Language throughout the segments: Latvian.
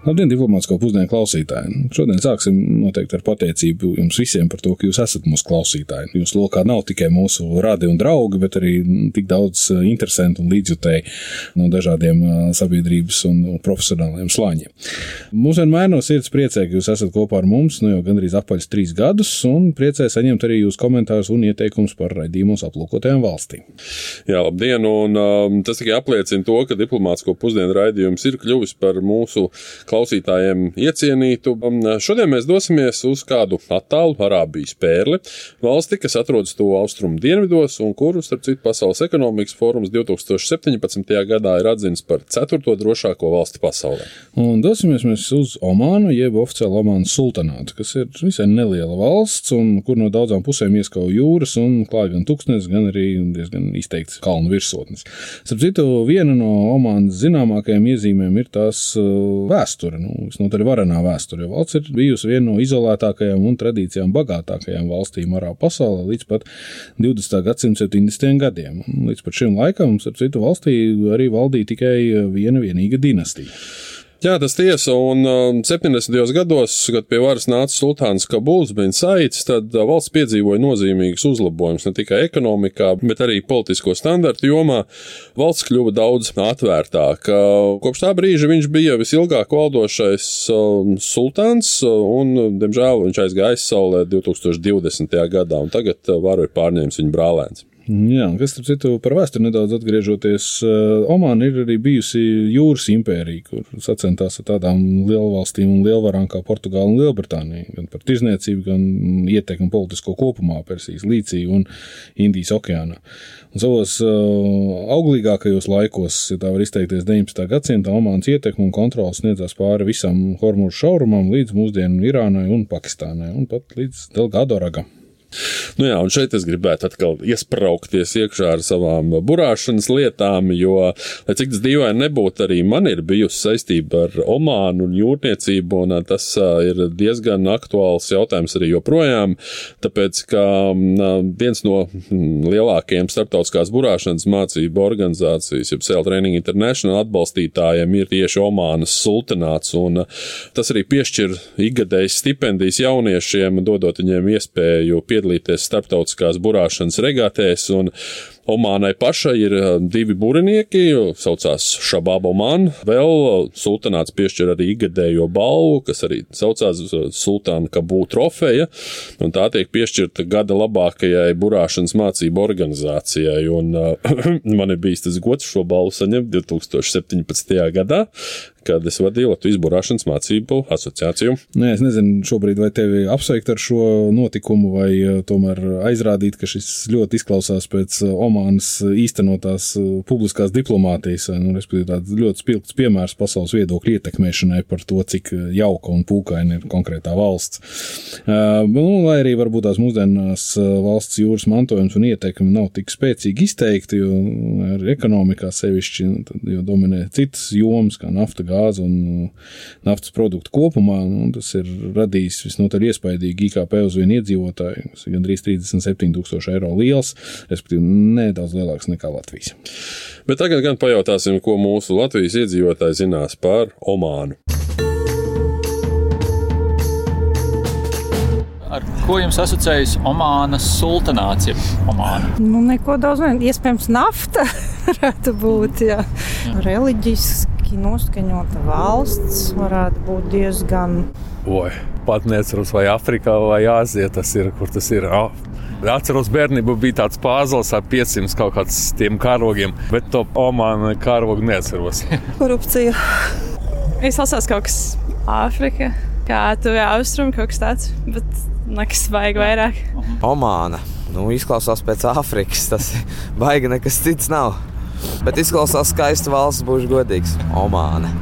Labdien, diplomātsko pusdienu klausītāji! Šodien sāksim noteikti ar pateicību jums visiem par to, ka jūs esat mūsu klausītāji. Jūsu lokā nav tikai mūsu radi un draugi, bet arī tik daudz eh, interesantu un līdzjutēju no dažādiem eh, sabiedrības un profesionāliem slāņiem. Mums vienmēr no sirds priecē, ka jūs esat kopā ar mums nu jau gandrīz apaļs trīs gadus, un priecē saņemt arī jūsu komentārus un ieteikumus par raidījumos aplūkotajām valstīm. Jā, labdien! Un, um, tas tikai apliecina to, ka diplomātsko pusdienu raidījums ir kļuvis par mūsu klausītājiem iecienītu. Um, šodien mēs dosimies uz kādu attālu Arābijas pērli, valsti, kas atrodas to austrumu dienvidos un kuru, starp citu, Pasaules ekonomikas fórums 2017. gadā ir atzīts par ceturto drošāko valsti pasaulē. Un dosimies mēs uz Omānu, jeb oficiāli Omānas sultanātu, kas ir visai neliela valsts un kur no daudzām pusēm ieskauj jūras un klāj gan tūkstnes, gan arī diezgan izteikts kalnu virsotnes. Starp citu, viena no Omānas zināmākajām iezīmēm ir tās uh, vēsture nu, visnotaļ varenā vēsture. Valsts ir bijusi viena no izolētākajām un tradīcijām bagātākajām valstīm arā pasaulē līdz pat 20. gadsimta 70. gadiem. Līdz pat šim laikam, starp citu, valstī arī valdīja tikai viena vienīga dinastija. Jā, tas tiesa, un uh, 70. gados, kad pie varas nāca sultāns Kabuls bin Saits, tad uh, valsts piedzīvoja nozīmīgus uzlabojumus ne tikai ekonomikā, bet arī politisko standartu jomā. Valsts kļuva daudz atvērtāka. Kopš tā brīža viņš bija visilgāk valdošais uh, sultāns, un, diemžēl, viņš aizgāja aizsaulē 2020. gadā, un tagad uh, varu ir pārņēmis viņa brālēns. Jā, kas, starp citu, par vēsturi nedaudz atgriežoties, eh, Omāna ir arī bijusi jūras impērija, kur sacentās ar tādām lielvalstīm un lielvarām kā Portugāla un Lielbritānija, gan par tirzniecību, gan ietekmi politisko kopumā Persijas līcī un Indijas okeānā. Un savos uh, auglīgākajos laikos, ja tā var izteikties, 19. gadsimta Omānas ietekme un kontrols sniedzās pāri visam Hormūžu šaurumam līdz mūsdienu Irānai un Pakistānai un pat līdz Delgado ragam. Nu jā, un šeit es gribētu atkal iesprāgties iekšā ar savām burāšanas lietām, jo, lai cik tas dīvaini nebūtu, arī man ir bijusi saistība ar Omānu un jūrniecību, un tas ir diezgan aktuāls jautājums arī joprojām, tāpēc, ka viens no lielākajiem starptautiskās burāšanas mācību organizācijas, jeb Sail Training International atbalstītājiem ir tieši Omānas sultanāts, un tas arī piešķir ikgadējas stipendijas jauniešiem, dodot viņiem iespēju piedalīties piedalīties starptautiskās burāšanas regātēs. Omānai pašai ir eh, divi burinieki, saucās Šababa Oman. Vēl eh, sultānāts piešķir arī ikgadējo balvu, kas arī saucās eh, Sultāna Kabū trofeja, un tā tiek piešķirta gada labākajai burāšanas mācību organizācijai. Un, man ir bijis tas gods šo balvu saņemt 2017. gadā, kad es vadīju Latvijas burāšanas mācību asociāciju. Nē, es nezinu šobrīd, vai tevi apsveikt ar šo notikumu, vai tomēr aizrādīt, ka šis ļoti izklausās pēc Omānas Omānas īstenotās uh, publiskās diplomātijas, nu, respektīvi tāds ļoti spilgts piemērs pasaules viedokļu ietekmēšanai par to, cik jauka un pūkaina ir konkrētā valsts. Nu, lai arī varbūt tās mūsdienās valsts jūras mantojums un ietekme nav tik spēcīgi izteikti, jo ar ekonomikā sevišķi nu, jo dominē citas jomas, kā nafta, gāze un naftas produktu kopumā. Nu, tas ir radījis visnotaļ iespaidīgi IKP uz vienu iedzīvotāju, kas ir gandrīz 37 tūkstoši eiro liels, respektīvi nedaudz lielāks nekā Latvijas. Bet tagad gan pajautāsim, ko mūsu Latvijas iedzīvotāji zinās par Omānu. Ar ko jums asociējas Omānas sultanāts? Omāna? Nu, neko daudz, iespējams, nafta varētu būt. Jā. Reliģiski noskaņota valsts varētu būt diezgan. Oi, pat neatceros, vai Afrikā vai Āzijā tas ir, kur tas ir. Atceros, bērnībā bija tāds pāzls ar 500 kaut kādiem karogiem, bet to Omānu karogu neatceros. Korupcija. Es lasās kaut kas Āfrika, kā tuvē austrumi, kaut kas tāds, bet nekas vajag vairāk. Omāna. Nu, izklausās pēc Āfrikas. Tas baigi nekas cits nav. Bet izklausās skaisti valsts, būšu godīgs. Omāna.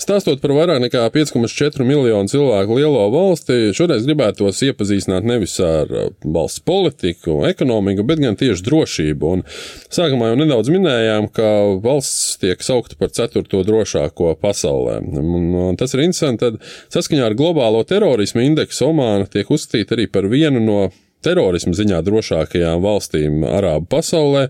Stāstot par vairāk nekā 5,4 miljonu cilvēku lielo valsti, šoreiz gribētos iepazīstināt nevis ar uh, valsts politiku, ekonomiku, bet gan tieši drošību. Un sākumā jau nedaudz minējām, ka valsts tiek saukta par ceturto drošāko pasaulē. Un, un tas ir interesanti, tad saskaņā ar globālo terorismu indeksu Omāna tiek uzskatīta arī par vienu no terorismu ziņā drošākajām valstīm Arābu pasaulē,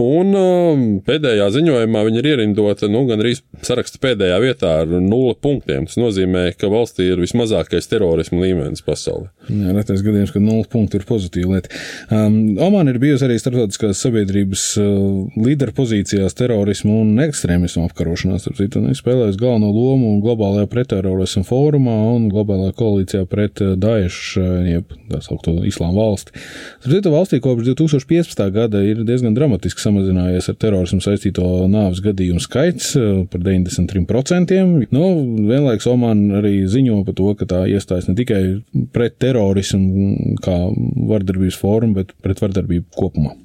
un um, pēdējā ziņojumā viņi ir ierindota nu, gan arī saraksta pēdējā vietā ar nulli punktiem. Tas nozīmē, ka valstī ir vismazākais terorismu līmenis pasaulē. Jā, retais gadījums, ka nulli punkti ir pozitīva lieta. Um, Oman ir bijusi arī starptautiskās sabiedrības uh, līderpozīcijās terorismu un ekstrēmismu apkarošanā. Viņi spēlēs galveno lomu globālajā pretterorismu fórumā un globālajā koalīcijā pret uh, Daešu, uh, jeb tā saukto islāma valsts valsti. Citu valstī kopš 2015. gada ir diezgan dramatiski samazinājies ar terorismu saistīto nāves gadījumu skaits eh, par 93%. Nu, vienlaiks Oman arī ziņo par to, ka tā iestājas ne tikai pret terorismu kā vardarbības formu, bet pret vardarbību kopumā.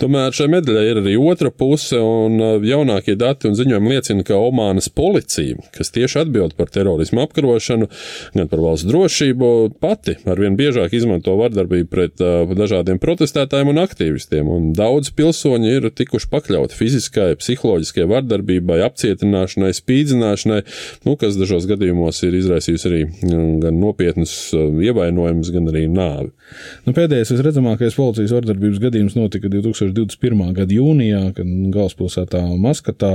Tomēr šai medaļai ir arī otra puse, un uh, jaunākie dati un ziņojumi liecina, ka Omānas policija, kas tieši atbild par terorismu apkarošanu, gan par valsts drošību, pati arvien biežāk izmanto vardarbību pret uh, dažādiem protestētājiem un aktīvistiem, un daudz pilsoņi ir tikuši pakļauti fiziskai, psiholoģiskai vardarbībai, apcietināšanai, spīdzināšanai, nu, kas dažos gadījumos ir izraisījusi arī mm, gan nopietnus uh, ievainojumus, gan arī nāvi. Nu, pēdējais visredzamākais policijas vardarbības gadījums notika 2021. gada jūnijā, kad galvaspilsētā Maskatā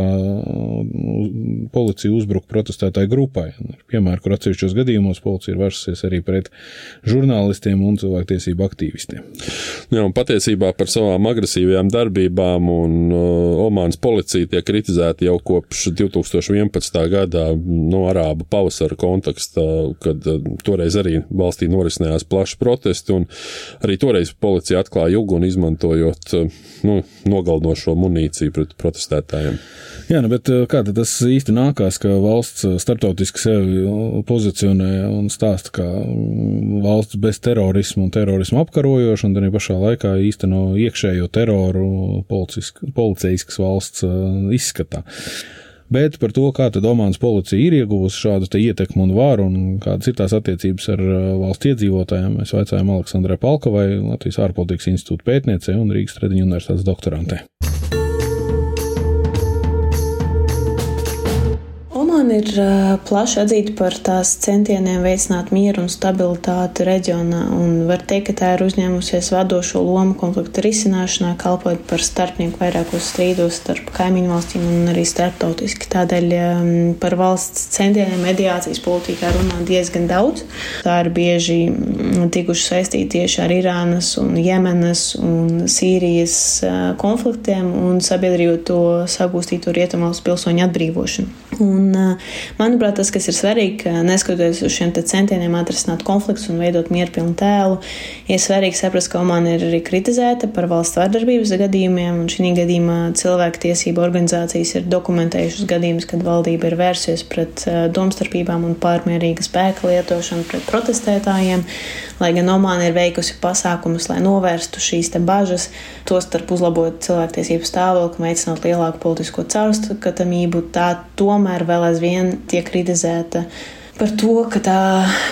policija uzbruka protestētāju grupai. Piemēram, kur atsevišķos gadījumos policija ir vērsusies arī pret žurnālistiem un cilvēktiesību aktīvistiem. Jā, un patiesībā par savām agresīvajām darbībām un uh, Omānas policija tiek kritizēta jau kopš 2011. gada no Arābu pavasara konteksta, kad uh, toreiz arī valstī norisinājās plaši protesti, un arī toreiz policija atklāja uguni izmantojot nu, nogalinošo munīciju pret protestētājiem. Jā, nu, bet kā tas īsti nākās, ka valsts starptautiski sevi pozicionē un stāsta, ka valsts bez terorismu un terorismu apkarojoša, un arī pašā laikā īsteno iekšējo teroru policijiskas valsts izskatā. Bet par to, kā tad Omānas policija ir ieguvusi šādu ietekmi un varu un kādas ir tās attiecības ar uh, valsts iedzīvotājiem, mēs vaicājām Aleksandrai Palkovai, Latvijas ārpolitikas institūta pētniecei un Rīgas Tradiņu universitātes doktorantei. Omāna ir plaši atzīta par tās centieniem veicināt mieru un stabilitāti reģionā, un var teikt, ka tā ir uzņēmusies vadošo lomu konflikta risināšanā, kalpojot par starpnieku vairākos strīdos starp kaimiņu valstīm un arī starptautiski. Tādēļ par valsts centieniem mediācijas politikā runā diezgan daudz. Tā ir bieži tikuši saistīti tieši ar Irānas un Jemenas un Sīrijas konfliktiem un sabiedrību to sagūstīto rietumvalstu pilsoņu atbrīvošanu. Un, manuprāt, tas, kas ir svarīgi, ka neskatoties uz šiem centieniem atrisināt konfliktus un veidot mierpilnu tēlu, ir svarīgi saprast, ka Omāna ir arī kritizēta par valsts vardarbības gadījumiem, un šī gadījumā cilvēku tiesību organizācijas ir dokumentējušas gadījumus, kad valdība ir vērsies pret domstarpībām un pārmērīga spēka lietošanu pret protestētājiem, lai gan Omāna ir veikusi pasākumus, lai novērstu šīs bažas, tostarp uzlabot cilvēktiesību stāvokli, veicinot lielāku politisko caurskatāmību, tā tomēr vēl aizvien tiek kritizēta par to, ka tā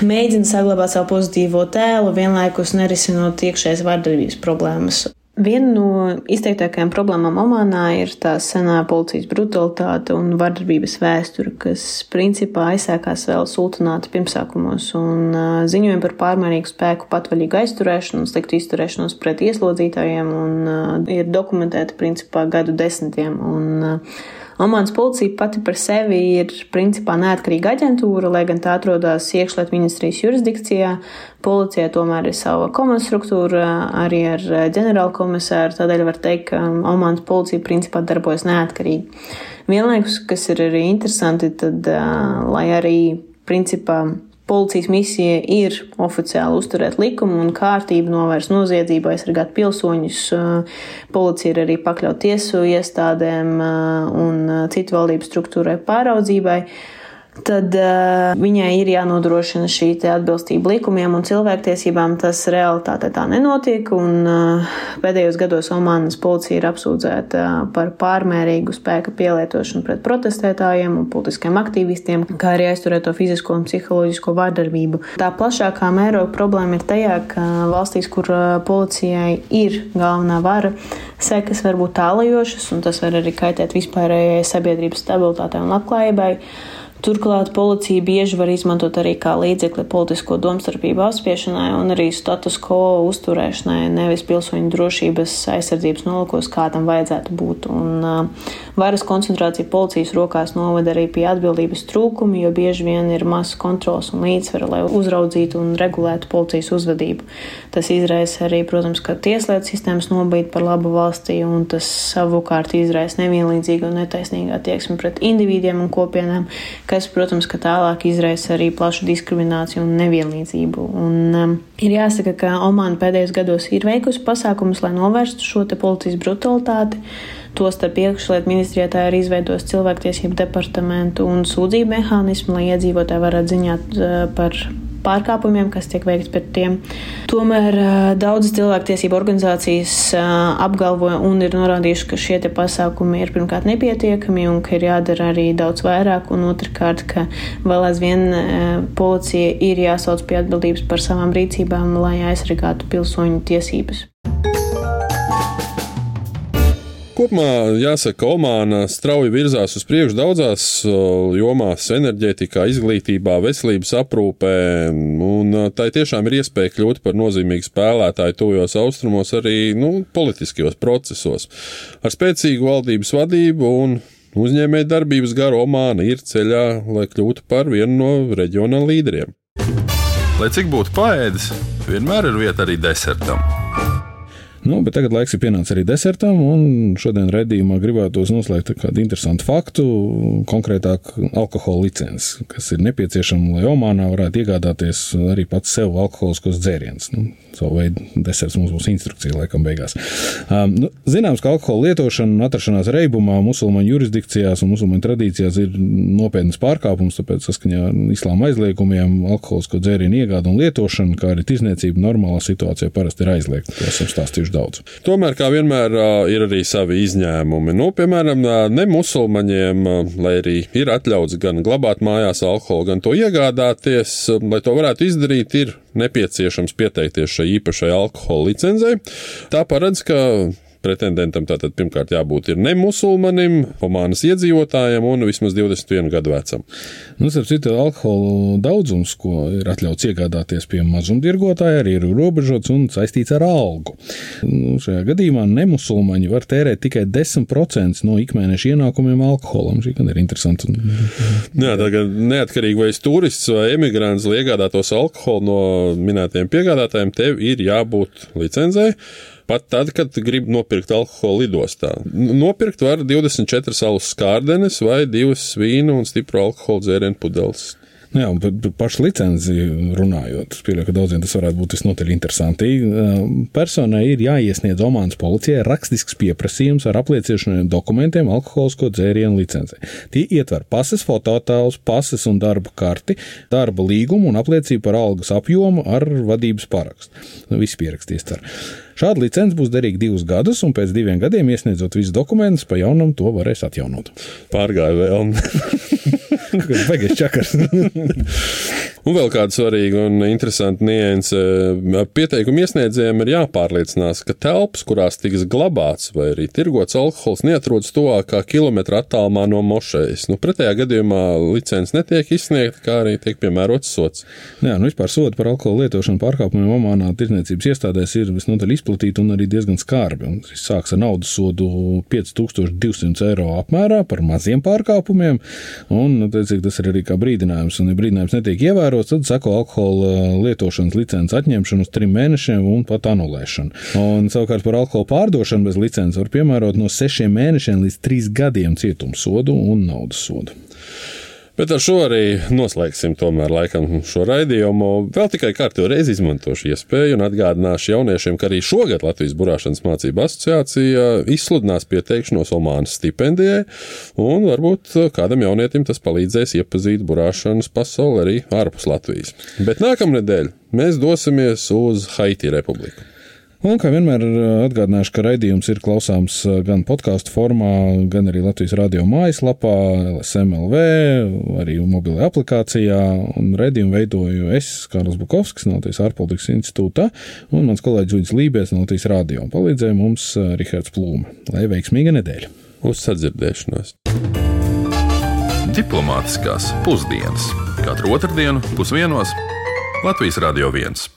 mēģina saglabāt savu pozitīvo tēlu, vienlaikus nerisinot iekšējas vardarbības problēmas. Viena no izteiktākajām problēmām Omanā ir tā senā policijas brutalitāte un vardarbības vēsture, kas principā aizsākās vēl sultanāta pirmsākumos un ziņojumi par pārmērīgu spēku patvaļīgu aizturēšanu un sliktu izturēšanos pret ieslodzītājiem un ir dokumentēti principā gadu desmitiem. Un, Omānas policija pati par sevi ir principā neatkarīga aģentūra, lai gan tā atrodas iekšlietu ministrijas jurisdikcijā. Policijai tomēr ir sava komanda struktūra, arī ar ģenerāla komisāru. Tādēļ var teikt, ka Omānas policija principā darbojas neatkarīgi. Vienlaikus, kas ir arī interesanti, tad, lai arī principā Policijas misija ir oficiāli uzturēt likumu un kārtību, novērst noziedzību, aizsargāt pilsoņus. Policija ir arī pakļaut tiesu iestādēm un citu valdības struktūrai pāraudzībai. Tad uh, viņai ir jānodrošina šī atbilstība likumiem un cilvēktiesībām. Tas realitātē tā nenotiek, un uh, pēdējos gados Omanas policija ir apsūdzēta par pārmērīgu spēka pielietošanu pret protestētājiem un politiskiem aktīvistiem, kā arī aizturēto fizisko un psiholoģisko vārdarbību. Tā plašākā mēroga problēma ir tajā, ka valstīs, kur policijai ir galvenā vara, sekas var būt tālajošas, un tas var arī kaitēt vispārējai sabiedrības stabilitātei un labklājībai. Turklāt policija bieži var izmantot arī kā līdzekli politisko domstarpību apspiešanai un arī status quo uzturēšanai, nevis pilsoņu drošības aizsardzības nolūkos, kā tam vajadzētu būt. Un, uh, varas koncentrācija policijas rokās novada arī pie atbildības trūkuma, jo bieži vien ir maz kontrols un līdzsvera, lai uzraudzītu un regulētu policijas uzvedību. Tas izraisa arī, protams, ka tieslietu sistēmas nobīd par labu valstī, un tas savukārt izraisa nevienlīdzīgu un netaisnīgu attieksmi pret individiem un kopienām kas, protams, ka tālāk izraisa arī plašu diskrimināciju un nevienlīdzību. Un, um, ir jāsaka, ka Omāna pēdējos gados ir veikusi pasākumus, lai novērstu šo policijas brutalitāti. Tostarp iekšlietu ministrijā tā ir izveidojusi cilvēktiesību departamentu un sūdzību mehānismu, lai iedzīvotāji varētu ziņāt uh, par pārkāpumiem, kas tiek veikti pret tiem. Tomēr daudzas cilvēktiesību organizācijas apgalvo un ir norādījuši, ka šie pasākumi ir pirmkārt nepietiekami un ka ir jādara arī daudz vairāk, un otrkārt, ka vēl aizvien policija ir jāsauc pie atbildības par savām rīcībām, lai aizsargātu pilsoņu tiesības. Kopumā jāsaka, Omāna strauji virzās uz priekšu daudzās jomās, enerģētikā, izglītībā, veselības aprūpē, tai tiešām ir iespēja kļūt par nozīmīgu spēlētāju tuvajos austrumos arī nu, politiskajos procesos. Ar spēcīgu valdības vadību un uzņēmēju darbības garu Omāna ir ceļā, lai kļūtu par vienu no reģiona līderiem. Lai cik būtu paēdis, vienmēr ir vieta arī desertam. Nu, bet tagad laiks ir pienācis arī desertam, un šodien redzējumā gribētos noslēgt kādu interesantu faktu, konkrētāk alkohola licenci, kas ir nepieciešama, lai Omānā varētu iegādāties arī pats sev alkoholiskos dzērienus. Nu, savu veidu deserts mums būs instrukcija laikam beigās. Um, nu, zināms, ka alkohola lietošana un atrašanās reibumā musulmaņu jurisdikcijās un musulmaņu tradīcijās ir nopietnas pārkāpums, tāpēc saskaņā ar islāma aizliegumiem alkoholisko dzērienu iegādu un lietošana, kā arī tirzniecība normālā situācijā parasti ir aizliegta. To esam stāstījuši daudz. Tomēr, kā vienmēr, ir arī savi izņēmumi. Nu, piemēram, ne musulmaņiem, lai arī ir atļauts gan glabāt mājās alkoholu, gan to iegādāties, lai to varētu izdarīt, ir nepieciešams pieteikties šai īpašai alkohola licencei. Tā paredz, ka pretendentam tātad pirmkārt jābūt ir nemusulmanim, Omānas iedzīvotājam un vismaz 21 gadu vecam. Nu, starp citu, alkohola daudzums, ko ir atļauts iegādāties pie mazumtirgotāja, arī ir ierobežots un saistīts ar algu. Nu, šajā gadījumā nemusulmaņi var tērēt tikai 10% no ikmēneša ienākumiem alkoholam. Šī gan ir interesanti. Jā, tā kā neatkarīgi vai turists vai emigrants, lai iegādātos alkoholu no minētiem piegādātājiem, tev ir jābūt licencei. Pat tad, kad grib nopirkt alkoholu lidostā. Nopirkt var 24 alus skārdenes vai divas vīnu un stipru alkoholu dzērienu pudeles. Nu jā, par pašu licenci runājot, es pieļauju, ka daudziem tas varētu būt visnotaļ interesanti. Personai ir jāiesniedz Omānas policijai rakstisks pieprasījums ar apliecinošiem dokumentiem alkoholisko dzērienu licencei. Tie ietver pases, fototēlus, pases un darba karti, darba līgumu un apliecību par algas apjomu ar vadības parakstu. Nu, viss pierakstīts. Šāda licence būs derīga divus gadus, un pēc diviem gadiem iesniedzot visus dokumentus, pa jaunam to varēs atjaunot. Pārgāja vēlme. Beigas čakars. un vēl kāda svarīga un interesanta nianse. Pieteikumu iesniedzējiem ir jāpārliecinās, ka telpas, kurās tiks glabāts vai arī tirgots alkohols, neatrodas tuvākā kilometra attālumā no mošejas. Nu, pretējā gadījumā licence netiek izsniegta, kā arī tiek piemērots sots. Jā, nu vispār sodi par alkohola lietošanu pārkāpumiem Omanā tirdzniecības iestādēs ir visnotaļ izplatīti un arī diezgan skarbi. Un tas sāks ar naudas sodu 5200 eiro apmērā par maziem pārkāpumiem. Un, nu, teicīgi, tas ir arī kā brīdinājums. Un, ja brīdinājums netiek ievērots, tad sako alkohola lietošanas licences atņemšanu uz trim mēnešiem un pat anulēšanu. Un, savukārt par alkohola pārdošanu bez licences var piemērot no sešiem mēnešiem līdz trīs gadiem cietumsodu un naudas sodu. Bet ar šo arī noslēgsim tomēr laikam šo raidījumu. Vēl tikai kārtīgi reizi izmantošu iespēju un atgādināšu jauniešiem, ka arī šogad Latvijas burāšanas mācību asociācija izsludinās pieteikšanos Omānas stipendijai, un varbūt kādam jaunietim tas palīdzēs iepazīt burāšanas pasauli arī ārpus Latvijas. Bet nākamnedēļ mēs dosimies uz Haiti Republiku. Un, kā vienmēr, atgādināšu, ka raidījums ir klausāms gan podkāstu formā, gan arī Latvijas radio mājaslapā, LSMLV, arī mobilajā aplikācijā. Un raidījumu veidoju es, Kārls Bukovskis, no Latvijas ārpolitikas institūta, un mans kolēģis Uģis Lībijs no Latvijas radio. Palīdzēja mums Rihards Plūme. Lai veiksmīga nedēļa! Uz sadzirdēšanos! Diplomātiskās pusdienas katru otrdienu pusdienos Latvijas Radio 1.